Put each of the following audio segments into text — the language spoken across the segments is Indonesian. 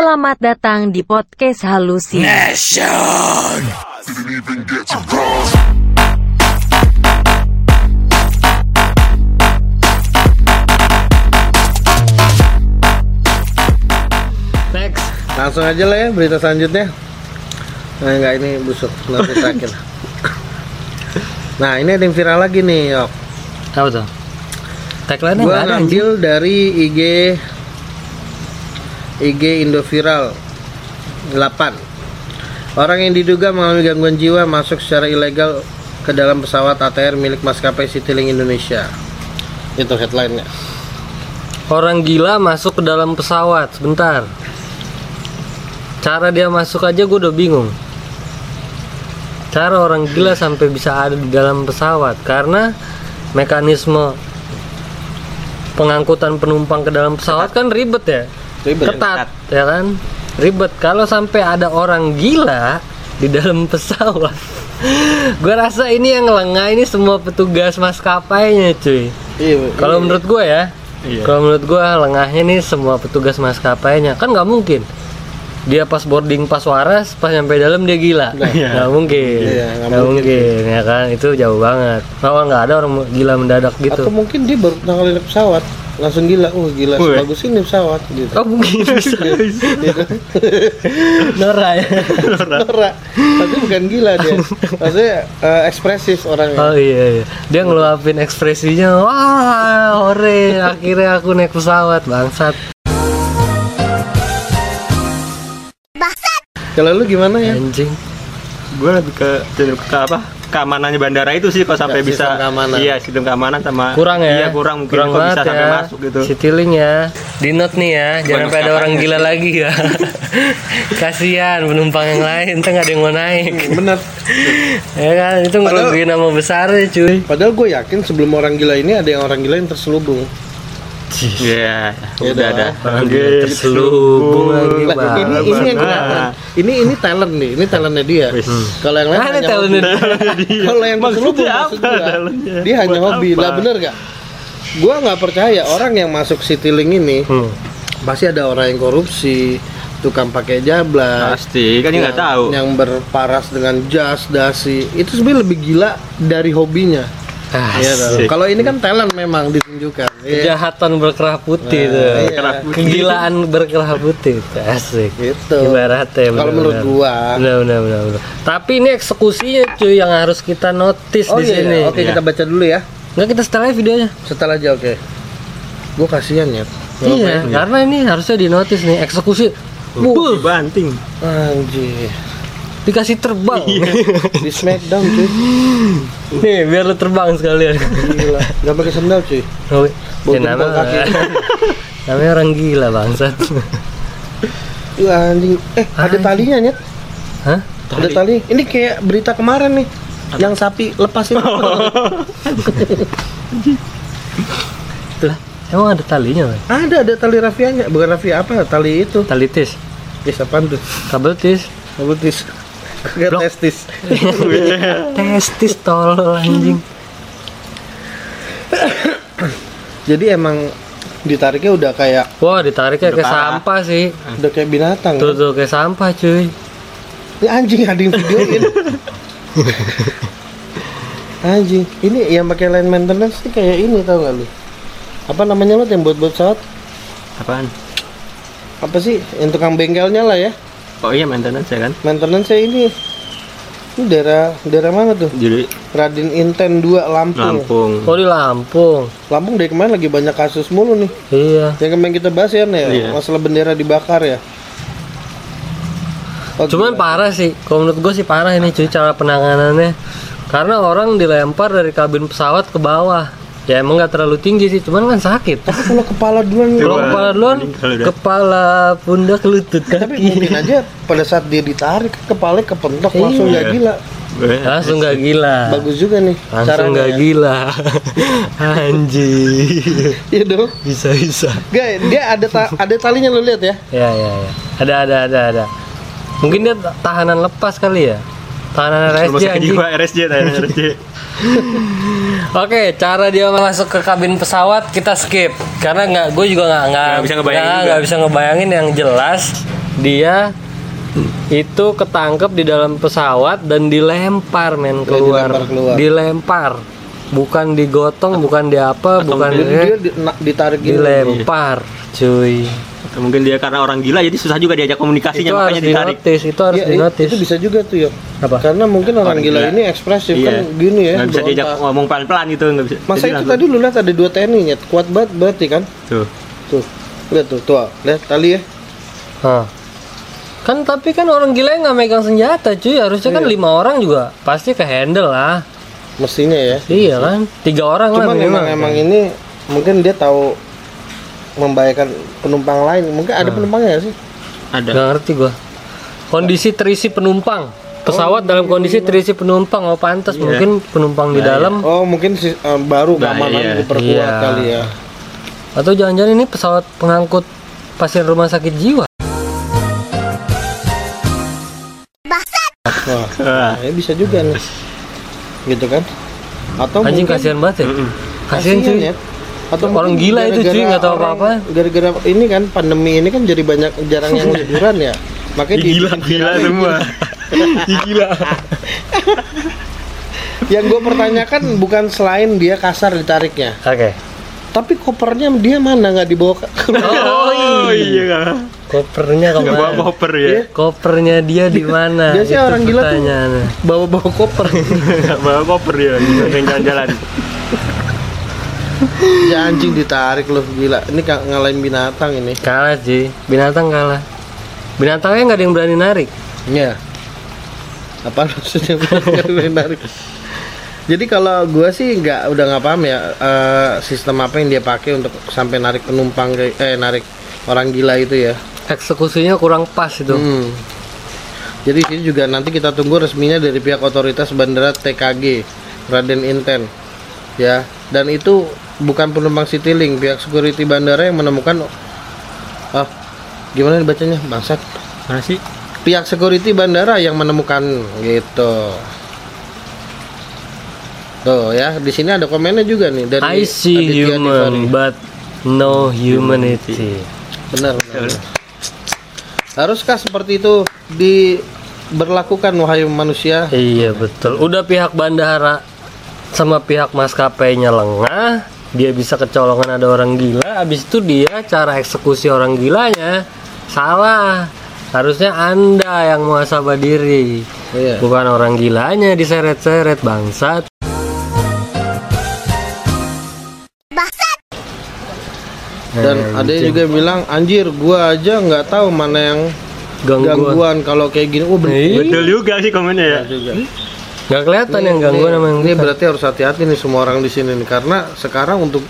Selamat datang di podcast Halusi. Nation. Next. Langsung aja lah ya berita selanjutnya. Nah, enggak ini busuk nanti terakhir. Nah, ini ada yang viral lagi nih, Yok. Apa tuh? Tagline-nya Gua ngambil dari IG IG Indoviral 8. Orang yang diduga mengalami gangguan jiwa masuk secara ilegal ke dalam pesawat ATR milik maskapai Citylink Indonesia. Itu headline-nya. Orang gila masuk ke dalam pesawat. Sebentar. Cara dia masuk aja gue udah bingung. Cara orang gila sampai bisa ada di dalam pesawat karena mekanisme pengangkutan penumpang ke dalam pesawat kan ribet ya. Ribet. Ketat, ya kan? Ribet. Kalau sampai ada orang gila di dalam pesawat. gue rasa ini yang lengah ini semua petugas maskapainya cuy. Iya, Kalau iya. menurut gue ya, kalau menurut gue lengahnya nih semua petugas maskapainya kan nggak mungkin. Dia pas boarding pas waras, pas nyampe dalam dia gila, Nah. nggak mungkin, Iya, nggak mungkin. mungkin, ya kan? Itu jauh banget. Kalau nggak ada orang gila mendadak gitu. atau mungkin dia baru naik pesawat langsung gila, oh gila, Wih. bagus ini pesawat gitu. Oh mungkin bisa, Gitu. Nora ya. Norak. Tapi bukan gila dia. Maksudnya eh, ekspresif orangnya. Oh iya, iya. Dia ngeluapin ekspresinya, wah, hore, akhirnya aku naik pesawat, bangsat. Kalau lu gimana ya? Anjing. Gue lebih ke cenderung ke apa? Keamanannya bandara itu sih kalau sampai bisa keamanan. Iya, sistem keamanan sama kurang ya Iya, kurang mungkin kok banget bisa sampai ya. masuk gitu. Citylink ya di note nih ya jangan sampai ada orang gila sih. lagi ya kasihan penumpang yang lain nggak ada yang mau naik Bener. ya kan itu ngerugiin nama besar ya cuy Padahal gue yakin sebelum orang gila ini ada yang orang gila yang terselubung. Iya, Iya udah ada. Oke, terselubung lagi bang ini ini yang kelihatan. Ini ini talent nih, ini talentnya dia. Wis. Kalau yang lain hanya talentnya hobi. Kalau yang terselubung maksud apa gua, dia hanya Buat hobi. apa? Lah bener gak? Gua nggak percaya orang yang masuk Citylink ini Hmm. pasti ada orang yang korupsi, tukang pakai jablas, Pasti, kan dia nggak tahu. yang berparas dengan jas dasi itu sebenarnya lebih gila dari hobinya Ah, Iya. Asik. kalau ini kan talent memang ditunjukkan. Kejahatan berkerah putih Nah, tuh. iya. Berkerah putih. kegilaan berkerah putih. Tuh. asik. Gitu. Ibaratnya kalau menurut gua. Benar benar benar benar. tapi ini eksekusinya cuy yang harus kita notice oh di iya sini. Oke Iya. kita baca dulu ya. Nggak kita setelah videonya. Setelah aja oke. Gua kasihan ya. Iya, karena ini harusnya di notice nih eksekusi. Buh, Buh, banting. anjir. Dikasih terbang. di smackdown cuy. Nih, biar lu terbang sekalian. gila. Nggak pakai sendal cuy. Oh, ya, nama, kaki. namanya orang gila bangsat. Ih, anjing eh ada Anjing. talinya nyet Hah? ada tali ini kayak berita kemarin nih yang sapi lepas itu Lah, emang ada talinya, Bang? ada ada tali rafianya bukan rafia apa tali itu Tali tis, Yes, apaan tuh? kabel tis, Betis. Kayak Blok. testis. testis tolol anjing. Jadi emang ditariknya udah kayak Wah, ditariknya Udah kayak parah. sampah sih. udah kayak binatang. Tuh kan? tuh kayak sampah, cuy. Ini anjing ada yang videoin. anjing. Ini yang pakai line maintenance ini kayak ini tau gak lu? Apa namanya lo yang buat buat pesawat? Apaan? Apa sih? Yang tukang bengkelnya lah ya. Oh iya maintenance ya kan? Maintenance ini. Ini daerah daerah mana tuh? Jadi Radin Inten 2 Lampung. Lampung. Oh, di Lampung. Lampung dari kemarin lagi banyak kasus mulu nih. Iya. Yang kemarin kita bahas ya, nih, Iya. masalah bendera dibakar ya. Oh, Cuman gila. parah sih, kalau menurut gue sih parah ini cuy cara penanganannya. Karena orang dilempar dari kabin pesawat ke bawah. Ya emang nggak terlalu tinggi sih, cuman kan sakit. Tapi kalau kepala duluan Kalau kepala duluan, kepala pundak lutut tapi kaki. mungkin aja pada saat dia ditarik kepalanya kepentok Iya. langsung nggak gila Langsung nggak gila. bagus juga nih Langsung caranya nggak gila. Anjir. iya dong Bisa bisa. Gak, dia ada ta- ada talinya lo lihat ya Ya ya ya. Ada ada ada ada. Mungkin dia tahanan lepas kali ya. Tahanan Rumah RSJ jiwa RSJ tanya RSJ. Oke, cara dia masuk ke kabin pesawat kita skip. Karena nggak, gue juga nggak nggak Nggak bisa ngebayangin nggak- bisa ngebayangin yang jelas. Dia itu ketangkep di dalam pesawat dan dilempar men keluar. dilempar keluar. dilempar. Bukan digotong bukan di apa bukan Dia, di, dia ditarik dilempar cuy mungkin dia karena orang gila jadi susah juga diajak itu komunikasinya harus makanya ditarik dinotis itu harus dinotis itu bisa juga tuh ya. Apa? Karena mungkin orang, Orang gila, gila. ini ekspresif Iya. kan gini ya. nggak bisa diajak ngomong pelan-pelan gitu nggak bisa Masa Jadi itu langsung- tadi lu lihat ada dua TNI nya kuat banget berarti kan? tuh Tuh. Lihat tuh, tuh. Lihat tali ya. Hah. kan tapi kan orang gila yang nggak megang senjata cuy harusnya kan Iya. lima orang juga pasti ke handle lah Mestinya ya. iya kan tiga orang lah Cuman minimal. emang emang ini mungkin dia tahu membahayakan penumpang lain. Mungkin ada penumpangnya nggak sih? ada Nggak ngerti gua. Kondisi terisi penumpang. Pesawat dalam kondisi terisi penumpang oh pantas Iya. mungkin penumpang di dalam Oh, mungkin si, eh, baru Nah, keamanan iya. diperkuat Iya. kali ya. atau jangan-jangan ini pesawat pengangkut pasien rumah sakit jiwa. Wah, Ah, ya bisa juga nih. Gitu kan? Atau Anjing mungkin kasihan banget ya. Kasihan cuy. ya. Atau Orang gila itu, cuy, nggak tahu apa-apa. Gara-gara ini kan pandemi ini kan jadi banyak jarang yang liburan ya. Makanya di gila gila semua gila yang gue pertanyakan bukan selain dia kasar ditariknya, Oke. tapi kopernya dia mana nggak dibawa ke oh iya Kopernya nggak bawa ke mana? koper ya Kopernya dia di mana? Biasanya Itu orang gila tuh. pertanyaannya. bawa-bawa koper. bawa koper ya yang jalan-jalan ya anjing ditarik loh gila. Ini ngalahin binatang ini. Kalah sih, binatang kalah. Binatangnya nggak ada yang berani narik. Ya. Apa maksudnya Nggak narik? Jadi kalau gue sih nggak udah nggak paham ya eh, sistem apa yang dia pakai untuk sampai narik penumpang ke eh narik orang gila itu ya. Eksekusinya kurang pas itu. Hmm. Jadi sini juga nanti kita tunggu resminya dari pihak otoritas bandara TKG Raden Inten. Ya, dan itu bukan penumpang Citylink, pihak security bandara yang menemukan ah gimana bacanya? Bangsat. mana sih Pihak security bandara yang menemukan gitu. Tuh ya, di sini ada komennya juga nih dari I see Aditya human Tiffany. but no humanity. Benar, benar. benar. Haruskah seperti itu diberlakukan wahai manusia? Iya betul. Udah pihak bandara sama pihak maskapainya lengah, dia bisa kecolongan ada orang gila. Abis itu dia cara eksekusi orang gilanya salah. Harusnya anda yang muhasabah diri, Iya. bukan orang gilanya diseret-seret bangsat. Dan ada yang juga bilang anjir gua aja nggak tahu mana yang Gangguan. gangguan kalau kayak gini. Oh bener Ih, betul juga sih komennya ya juga. Nggak kelihatan yang gangguan sama yang Ini bukan. berarti harus hati-hati nih semua orang di sini nih karena sekarang untuk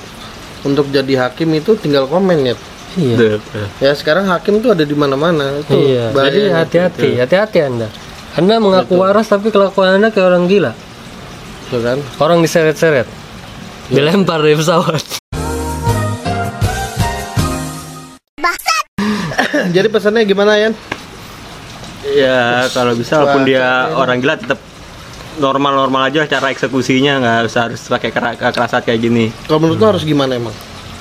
untuk jadi hakim itu tinggal komen ya. Iya. Ya sekarang hakim tuh ada di mana-mana. Itu Iya, jadi hati-hati, hati-hati Anda. Anda mengaku waras tapi kelakuan Anda kayak orang gila. Tuh kan? Orang diseret-seret. Dilempar dari pesawat. jadi pesannya gimana Yan? ya kalau bisa walaupun dia orang gila tetap normal-normal aja cara eksekusinya nggak usah harus pakai kera- kekerasan kayak gini. Kalau menurut lo harus gimana emang?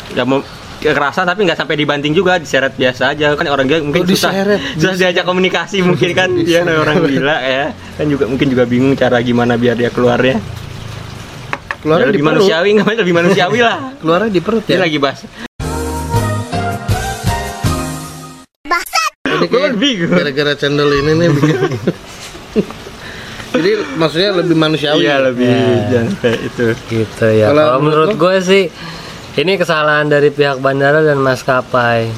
ya mau kekerasan tapi nggak sampai dibanting juga diseret biasa aja. Kan orang gila mungkin Oh, susah. diseret. susah diajak komunikasi mungkin kan. Dia orang gila ya. Kan juga mungkin juga bingung cara gimana biar dia keluarnya Keluarnya Ya, di lebih perut. manusiawi nggak lebih manusiawi lah. Keluarnya di perut dia ya. lagi bahas. Ini gue kayak bingung. gara-gara channel ini nih. Jadi maksudnya lebih manusiawi. iya lebih jangan sampai itu gitu ya. Kalau Kalau menurut gue sih ini kesalahan dari pihak bandara dan maskapai.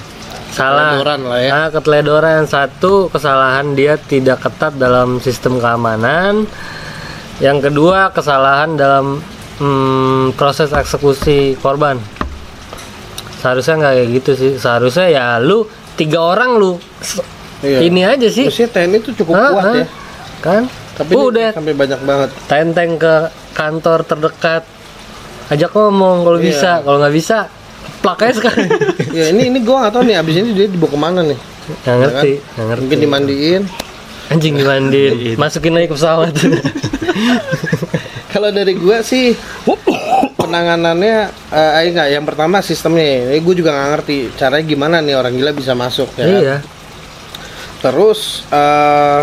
Salah. Keteledoran lah ya. Ah, keteledoran satu kesalahan dia tidak ketat dalam sistem keamanan. Yang kedua kesalahan dalam hmm, proses eksekusi korban. Seharusnya nggak kayak gitu sih. Seharusnya ya lu tiga orang lu Iya. ini aja sih. Maksudnya TNI itu cukup Ah, kuat ah. ya. Kan? Tapi udah sampai banyak banget. tenteng ke kantor terdekat ajak ngomong kalau Iya. bisa kalau nggak bisa plak aja sekarang ya ini ini gua nggak tahu nih abis ini dia dibawa ke mana nih. nggak ngerti kan? nggak ngerti Mungkin dimandiin. anjing dimandiin masukin lagi ke pesawat Kalau dari gua sih penanganannya eh eh, enggak yang pertama sistemnya. Ini gua juga nggak ngerti caranya gimana nih orang gila bisa masuk ya. kan? iya terus eh,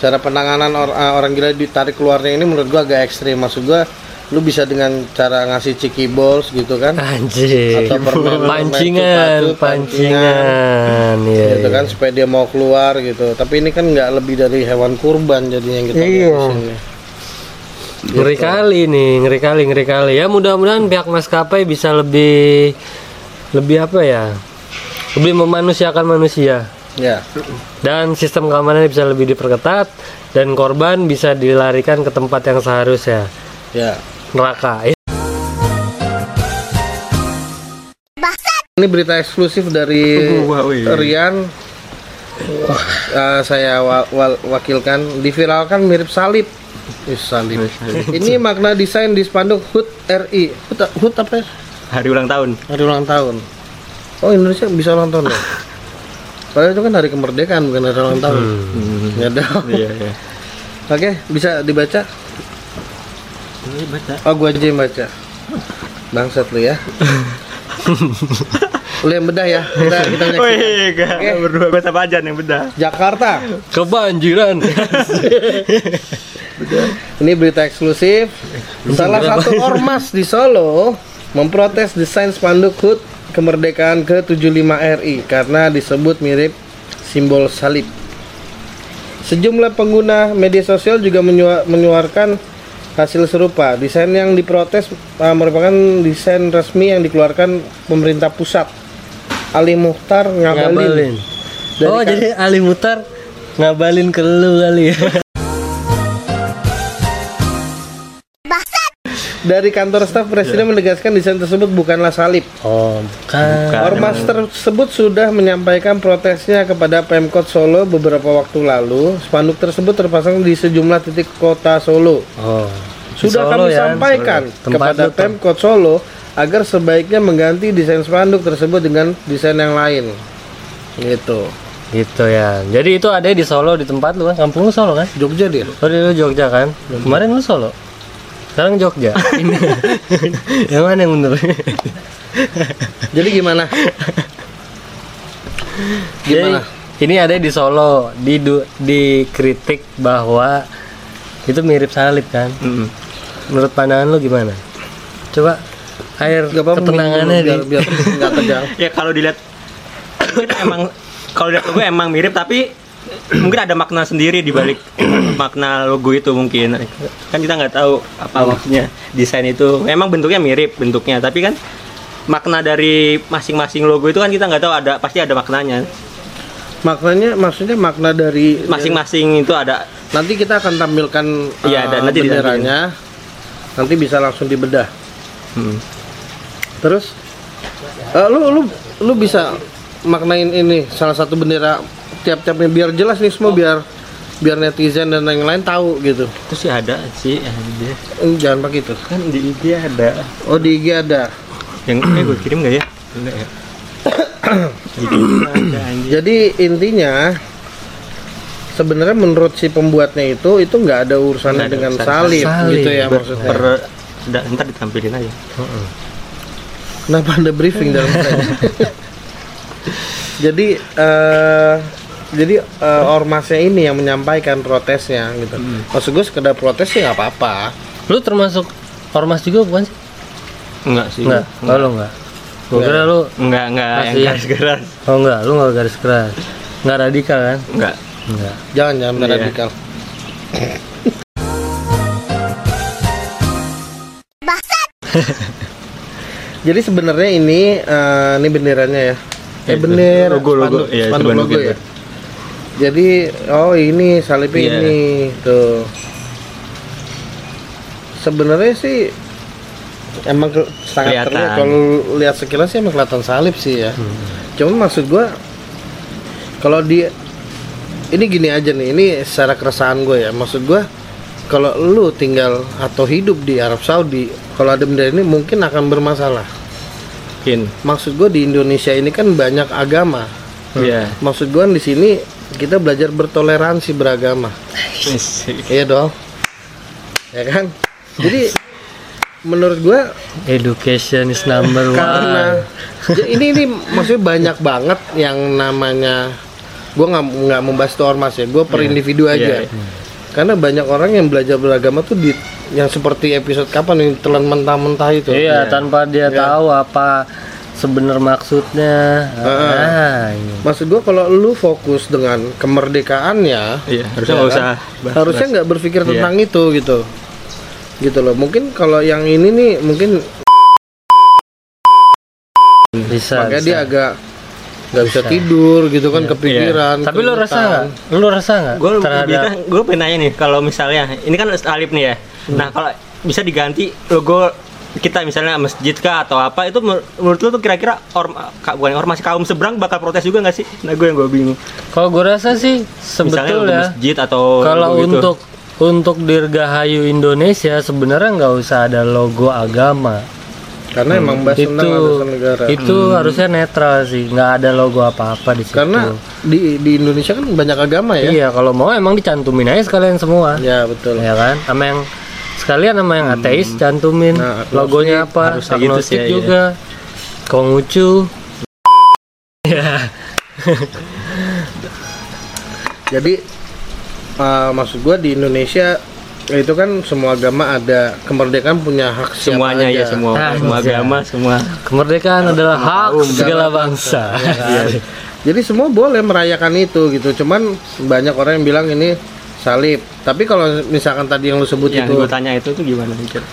cara penanganan or- eh, orang gila ditarik keluarnya ini menurut gua agak ekstrim maksud gua lu bisa dengan cara ngasih ciki balls gitu kan Anjir. Atau permen- pancingan, permen pancingan. Iya. gitu iya. kan supaya dia mau keluar gitu tapi ini kan nggak lebih dari hewan kurban jadinya yang kita Iya. sini Ngeri kali nih, ngeri kali, ngeri kali. Ya mudah-mudahan pihak maskapai bisa lebih lebih apa ya? Lebih memanusiakan manusia. Ya Dan sistem keamanannya bisa lebih diperketat dan korban bisa dilarikan ke tempat yang seharusnya. ya Neraka. ini berita eksklusif dari. Rian Eh, saya wa- wa- wakilkan diviralkan mirip salib Ih, salib ini makna desain di spanduk HUT RI HUT, HUT apa ya? Hari ulang tahun. hari ulang tahun oh Indonesia bisa ulang tahun ya Padahal itu kan hari kemerdekaan bukan hari ulang tahun ya dah Iya, iya. oke bisa dibaca Ini baca. oh gua aja yang baca bangsat lu ya lu yang bedah ya kita kita menyaksikan. Wih, gak Oke. berdua baca apa aja yang bedah. Jakarta Kebanjiran. Ini berita eksklusif. Salah satu ormas di Solo memprotes desain spanduk HUT kemerdekaan ke-75 RI karena disebut mirip simbol salib. Sejumlah pengguna media sosial juga menyua- menyuarkan hasil serupa. Desain yang diprotes uh, merupakan desain resmi yang dikeluarkan pemerintah pusat. Ali Muhtar ngabalin. Ngabalin. Dari oh, jadi Ali Mutar ngabalin ke lu kali ya. Dari kantor staf presiden menegaskan desain tersebut bukanlah salib. Oh, bukan. Ormas tersebut sudah menyampaikan protesnya kepada Pemkot Solo beberapa waktu lalu. Spanduk tersebut terpasang di sejumlah titik kota Solo. Oh. Sudah Solo kami ya, sampaikan Solo. Tempat kepada tuh. Pemkot Solo agar sebaiknya mengganti desain spanduk tersebut dengan desain yang lain. Gitu. Gitu ya. Jadi itu ada di Solo di tempat lu kan, kampung lu Solo kan? Jogja dia. Oh, di lu Jogja kan? Kemarin lu Solo. Sekarang Jogja. yang mana yang bener? Jadi gimana? Jadi, Gimana? ini ada di Solo, di dikritik bahwa itu mirip salib kan? Mm. Menurut pandangan lu gimana? Coba air Gak apa-apa ketenangannya di biar, biar nggak tegang. Ya kalau dilihat emang kalau lihat logo emang mirip tapi mungkin ada makna sendiri di balik makna logo itu mungkin. Kan kita nggak tahu apa maksudnya desain itu. Emang bentuknya mirip bentuknya tapi kan makna dari masing-masing logo itu kan kita nggak tahu ada pasti ada maknanya. Maknanya maksudnya makna dari masing-masing itu ada. Nanti kita akan tampilkan Iya, uh, dan nanti benderanya. Nanti bisa langsung dibedah. hmm, Terus uh, lu lu lu bisa maknain ini salah satu bendera tiap-tiapnya biar jelas nih semua biar biar netizen dan yang lain tahu gitu. itu sih ada sih ada. Eh, Jangan pakai itu. kan di IG ada Oh di IG ada. yang eh gue kirim nggak ya enggak ya ada. Jadi intinya sebenarnya menurut si pembuatnya itu itu nggak ada urusannya ada dengan urusan salib, salib. gitu ya maksudnya. per da- ntar ditampilin aja Kenapa ada briefing dalam jadi eh jadi eh, ormasnya ini yang menyampaikan protesnya gitu. Maksud gue sekedar protes sih nggak apa-apa. Lu termasuk ormas juga bukan sih? enggak sih Enggak. Oh, lu enggak. Gua kira lu enggak enggak yang Masih- garis keras Oh enggak, lu enggak garis keras. Enggak radikal kan? enggak Enggak. Jangan jangan Iya. radikal. Jadi sebenarnya ini eh, ini benderanya ya. Eh Ya, bendera logo, logo. spanduk, Iya, spanduk spanduk logo gitu. ya. Jadi oh ini salibnya Iya. ini tuh. Sebenarnya sih emang ke- sangat Kelihatan. terlihat kalau lihat sekilas sih emang kelihatan salib sih ya. Cuma maksud gua kalau di ini gini aja nih, ini secara keresahan gue ya. Maksud gua kalau lu tinggal atau hidup di Arab Saudi, kalau ada bendera ini mungkin akan bermasalah. mungkin Maksud gue di Indonesia ini kan banyak agama. iya Maksud gue di sini kita belajar bertoleransi beragama. Iya dong. Ya kan? Jadi menurut gue Education is number one. karena ini ini maksudnya banyak banget yang namanya gue nggak nggak membahas itu ormas ya gue per Iya. individu aja Iya, iya. karena banyak orang yang belajar beragama tuh di yang seperti episode kapan yang telan mentah-mentah itu Iya, tanpa dia Iya. tahu apa sebenarnya maksudnya. Nah, ini. maksud gue kalau lu fokus dengan kemerdekaannya Iya, harusnya ya nggak kan? usah bahas- harusnya nggak berpikir Iya. tentang itu gitu gitu loh mungkin kalau yang ini nih mungkin bisa. makanya bisa. dia agak nggak bisa tidur gitu kan kepikiran Tapi lu rasa nggak? Lu rasa nggak gue terhadap gue pengen nanya nih kalau misalnya ini kan salib nih ya Hmm. nah kalau bisa diganti logo kita misalnya masjid kah atau apa itu menur- menurut lu tuh kira-kira orm ka- bukan ormas kaum seberang bakal protes juga nggak sih nah gue yang gue bingung kalau gue rasa sih sebetulnya masjid atau kalau gitu. untuk untuk Dirgahayu Indonesia sebenarnya nggak usah ada logo agama. karena emang bahas itu negara itu harusnya netral sih, nggak ada logo apa-apa di situ. karena di di Indonesia kan banyak agama ya iya kalau mau emang dicantumin aja sekalian semua. ya betul ya kan sama yang sekalian sama yang ateis cantumin Nah, agnostik, logonya apa gitu agnostik sih, ya, iya. juga Konghucu ya jadi uh, maksud gua di Indonesia itu kan semua agama ada kemerdekaan punya hak semuanya aja. ya semua Ah, semua iya. agama semua kemerdekaan adalah hak segala bangsa Ya kan? Jadi semua boleh merayakan itu gitu. Cuman banyak orang yang bilang ini salib. Tapi kalau misalkan tadi yang lu sebut yang itu gue tanya itu tuh gimana Richard?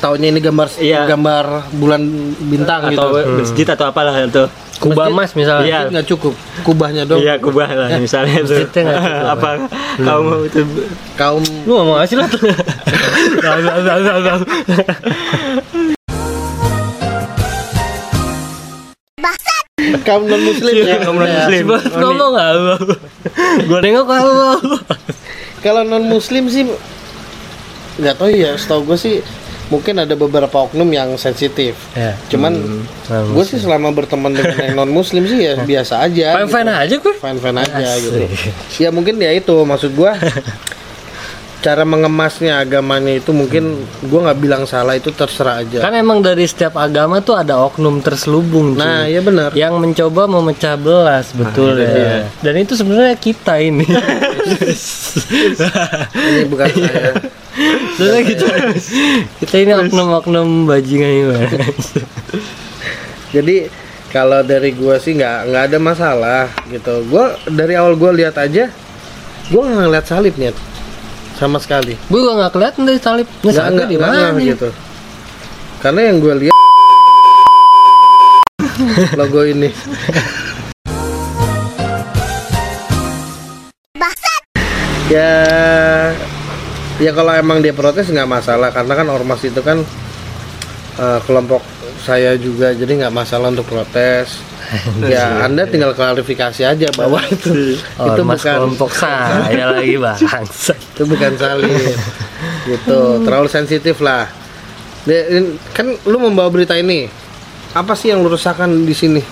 taunya ini gambar Iya. gambar bulan bintang atau gitu. masjid atau apalah itu Kubah Mas misalnya Iya. Nggak cukup. Kubahnya dong. iya kubah lah misalnya itu masjidnya nggak cukup. apa kaum itu Kaum lu ngomong aja lah kaum non muslim Iya, kaum non-muslim. Coba ngomong nggak gue nengok kalau Kalau non muslim sih nggak tahu ya. Setahu gue sih mungkin ada beberapa oknum yang sensitif. ya. Cuman gue sih. selama berteman dengan yang non muslim sih ya biasa aja. fine fine aja gue fine fine aja gitu. Ya mungkin ya itu maksud gua. Cara mengemasnya agamanya itu mungkin gua nggak bilang salah itu terserah aja. Kan emang dari setiap agama tuh ada oknum terselubung cuy. nah ya benar. Yang mencoba memecah belah sebetulnya dan itu sebenarnya kita ini ini bukan saya. Sebenarnya kita kita ini oknum-oknum bajingan ini jadi kalau dari gua sih nggak nggak ada masalah gitu. Gua dari awal gua lihat aja gua nggak ngeliat salibnya sama sekali. Gue gak nggak kelihatan dari salib. Nggak salibnya nggak di mana nih? gitu. Karena yang gua lihat logo ini ya ya kalau emang dia protes nggak masalah karena kan ormas itu kan eh, kelompok saya juga jadi nggak masalah untuk protes. Ya anda tinggal klarifikasi aja bahwa itu itu Ormas bukan kelompok saya lagi bangsa itu bukan salib gitu. Terlalu sensitif lah. Kan lu membawa berita ini apa sih yang lu resahkan di sini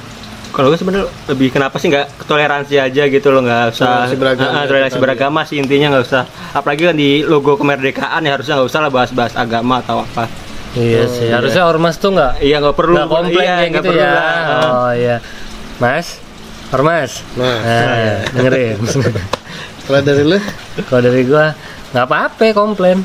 Kalau gue sebenarnya lebih kenapa sih nggak toleransi aja gitu loh nggak usah Toleransi beragama, itu toleransi beragama sih intinya nggak usah. Apalagi kan di logo kemerdekaan ya harusnya nggak usah lah bahas-bahas agama atau apa. Iya sih harusnya ormas tuh nggak iya nggak perlu nggak komplain iya, gitu perlu ya. lah. Ah. oh iya. Mas? Ormas? Nah, nah, dengerin. Kalau dari lu? Kalau dari gua nggak apa-apa komplain.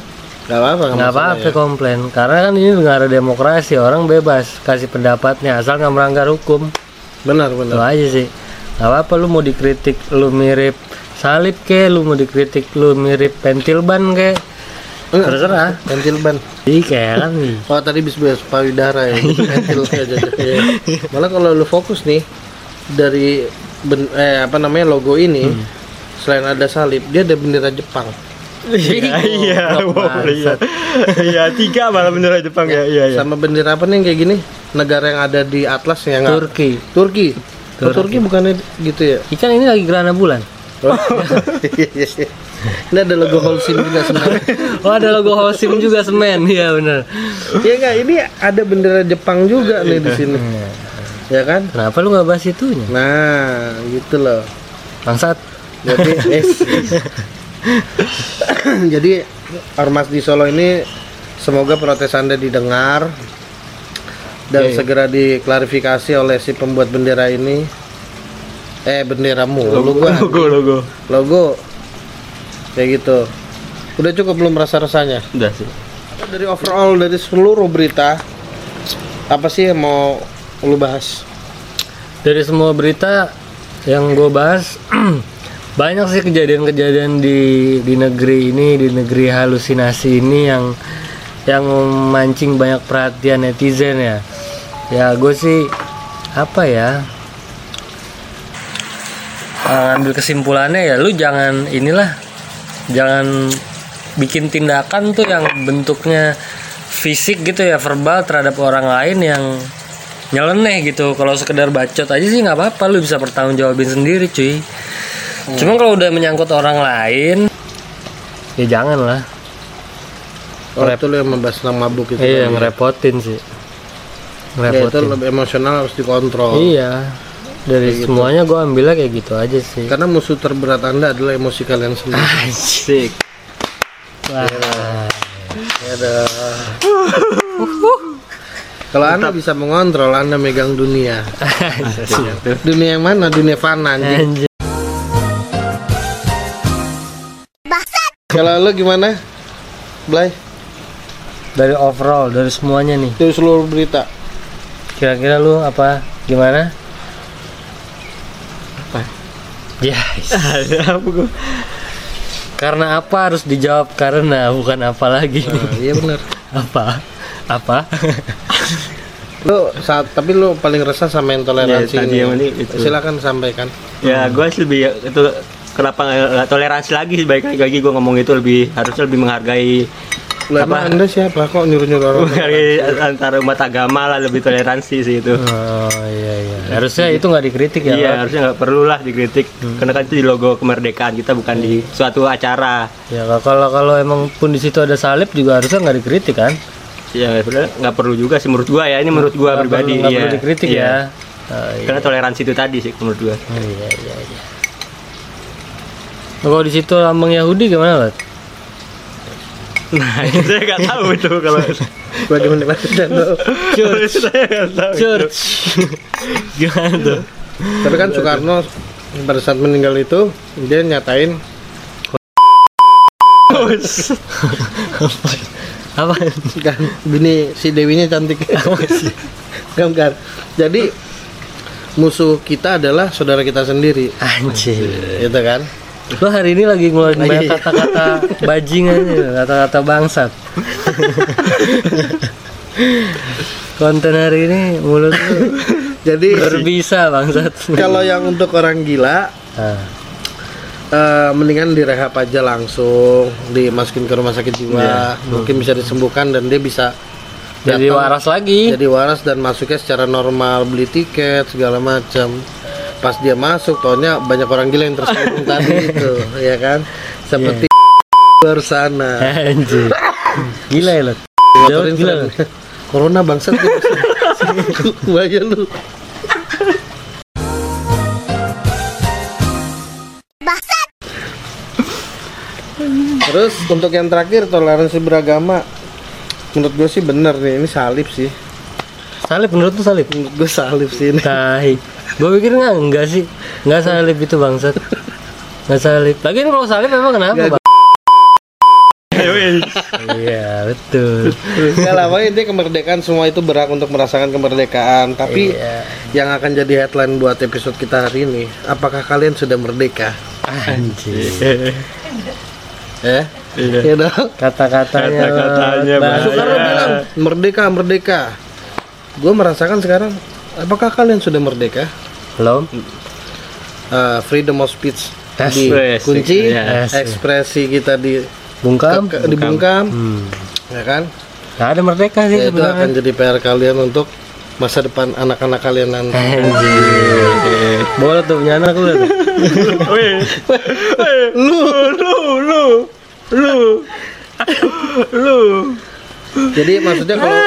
Nggak apa-apa nggak apa-apa ya. komplain. Karena kan ini negara demokrasi orang bebas kasih pendapatnya asal nggak melanggar hukum benar itu benar aja sih. Nggak apa-apa lu mau dikritik lu mirip salib ke lu mau dikritik lu mirip pentil ban ke. Terserah. Pentil ban. Kayak kan oh tadi bis bis payudara ya gitu, pentil aja ya. malah kalau lu fokus nih dari ben- eh apa namanya logo ini Hmm. selain ada salib dia ada bendera Jepang. Iya iya wow, iya bangsat. iya. Tiga malah bener Jepang ya iya iya. Sama bendera apa nih kayak gini negara yang ada di atlas yang nggak- Turki. Turki. Oh, Turki. Bukannya gitu ya? Ikan ini lagi gerhana bulan. Oh. ini ada logo Holcim juga sebenarnya. Oh ada logo Holcim juga semen. Iya bener ya enggak ini ada bendera Jepang juga nih di sini. Ya kan? Kenapa lu nggak bahas itunya? Nah gitu loh. Bangsat. Jadi eh, jadi ormas di Solo ini semoga protes anda didengar dan Oke. segera diklarifikasi oleh si pembuat bendera ini Eh benderamu, logo, logo logo logo. Kayak gitu. Udah cukup belum rasa rasanya? udah sih Dari overall dari seluruh berita apa sih yang mau lu bahas? dari semua berita yang gue bahas banyak sih kejadian-kejadian di di negeri ini di negeri halusinasi ini yang yang memancing banyak perhatian netizen ya ya gue sih apa ya? Eh, ngambil kesimpulannya ya lu jangan inilah jangan bikin tindakan tuh yang bentuknya fisik gitu ya verbal terhadap orang lain yang nyeleneh gitu. Kalau sekedar bacot aja sih nggak apa-apa lu bisa bertanggung jawabin sendiri cuy. Cuma kalau udah menyangkut orang lain ya jangan lah Oh, itu lu yang membahas tentang mabuk itu. iya kan? ngerepotin sih Ya, itu ngerepotin lebih emosional harus dikontrol. iya dari semuanya gue ambilnya kayak gitu aja sih Karena musuh terberat Anda adalah emosi kalian sendiri. Asik. Wah. Ada. Kalau Anda bisa mengontrol, Anda megang dunia. dunia yang mana? Dunia fana anjing. Kalau lu gimana? Blay, dari overall dari semuanya nih itu seluruh berita. Kira-kira lu apa gimana Apa? ya Ada apa gua? karena apa harus dijawab karena bukan apa lagi Nah, iya benar. apa apa Lu saat tapi lu paling resah sama intoleransi Ya, tadi ini. yang ini itu. Silakan sampaikan. Ya, gue sih lebih itu kenapa nggak toleransi lagi baik lagi gue ngomong itu lebih harusnya lebih menghargai Lah Apa? Anda siapa kok nyuruh-nyuruh orang? menghargai antara umat agama lah lebih toleransi sih itu. oh iya iya harusnya itu nggak dikritik ya Iya Pak? harusnya nggak perlu lah dikritik karena kan itu di logo kemerdekaan kita bukan di suatu acara. ya kalau kalau emang pun di situ ada salib juga harusnya nggak dikritik kan Ya sebenarnya nggak perlu juga sih menurut gua ya ini menurut gua Nggak pribadi. perlu, nggak iya. perlu dikritik Iya. ya Oh, iya. Karena toleransi itu tadi sih menurut gua. Oh, iya iya iya kalau di situ lambang Yahudi gimana lah Nah itu saya nggak tahu itu kalau Bagaimana dan Church. saya nggak tahu. itu. church gimana tuh Tapi kan Soekarno pada saat meninggal itu dia nyatain apa kan bini si Dewinya cantik. kan kan. Jadi musuh kita adalah saudara kita sendiri, anjir gitu kan? Lo hari ini lagi ngeluarin banyak iya. kata-kata bajingan kata-kata bangsat. Konten hari ini mulut lu Jadi berbisa bangsat. kalau yang untuk orang gila eh, mendingan direhab aja langsung, dimasukin ke rumah sakit jiwa, mungkin bisa disembuhkan dan dia bisa jadi datang- waras lagi. jadi waras dan masuknya secara normal beli tiket segala macam pas dia masuk tohnya banyak orang gila yang tersinggung tadi itu ya kan? Seperti luar sana anjir. Gila ya lo gila. corona bangsat bahaya lu. Terus untuk yang terakhir toleransi beragama. Menurut gue sih bener nih ini salib sih. Salib menurut tuh salib? Menurut gue salib sih ini. Tai. Gue pikir nggak enggak sih. Enggak salib itu bangsat. Enggak salib. Lagian kalau salib memang kenapa, Nggak, Bang? Iya, betul. Lah, pokoknya intinya kemerdekaan semua itu berhak untuk merasakan kemerdekaan. Tapi Iya. yang akan jadi headline buat episode kita hari ini, apakah kalian sudah merdeka? Anjir. Eh? Iya. Ya dong. Kata-katanya. Kata-katanya. Soekarno bilang merdeka, merdeka. Gue merasakan sekarang, apakah kalian sudah merdeka? Belum. Eh, freedom of speech Yes. di Yes, kunci, yes. ekspresi kita di Bungkam. ke- dibungkam, Hmm. ya kan? Nggak ada merdeka sih Ya, itu akan jadi PR kalian untuk masa depan anak-anak kalian nanti. Anjir. Boleh tuh punya anak lu lu, lu, lu, lu, lu. Jadi maksudnya kalau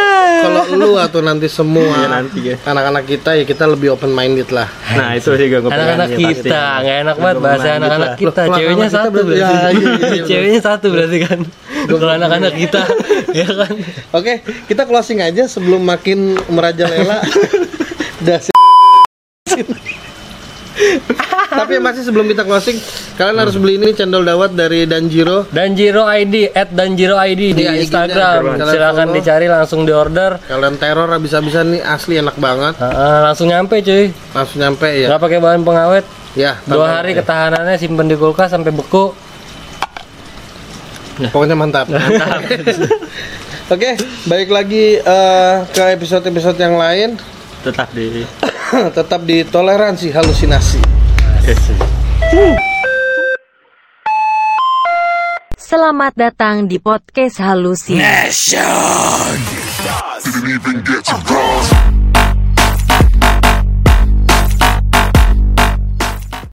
kalau lu atau nanti semua Iya, nanti ya. anak-anak kita ya kita lebih open minded lah. Nah itu sih gue Anak-anak kita, nggak enak banget bahasa anak-anak kita. Ceweknya satu berarti-. Ya, iya, iya, iya. Ceweknya satu berarti kan. Kalau anak-anak kita, ya kan. Oke, kita closing aja sebelum makin merajalela. Dah Tapi masih sebelum kita closing, kalian harus beli ini cendol dawet dari Danjiro. Dan Jiro ID at Dan Jiro ID di Iya, IG-nya. Instagram. Follow. dicari langsung di order. Kalian teror habis-habisan nih asli enak banget. Ah, langsung nyampe cuy. Langsung nyampe ya. Nggak pakai bahan pengawet. Ya, Dua hari ketahanannya simpen di kulkas sampai beku. Pokoknya mantap. Oke, balik lagi eh, ke episode-episode yang lain. tetap di Tetap di toleransi halusinasi. Selamat datang di podcast Halusi. Didn't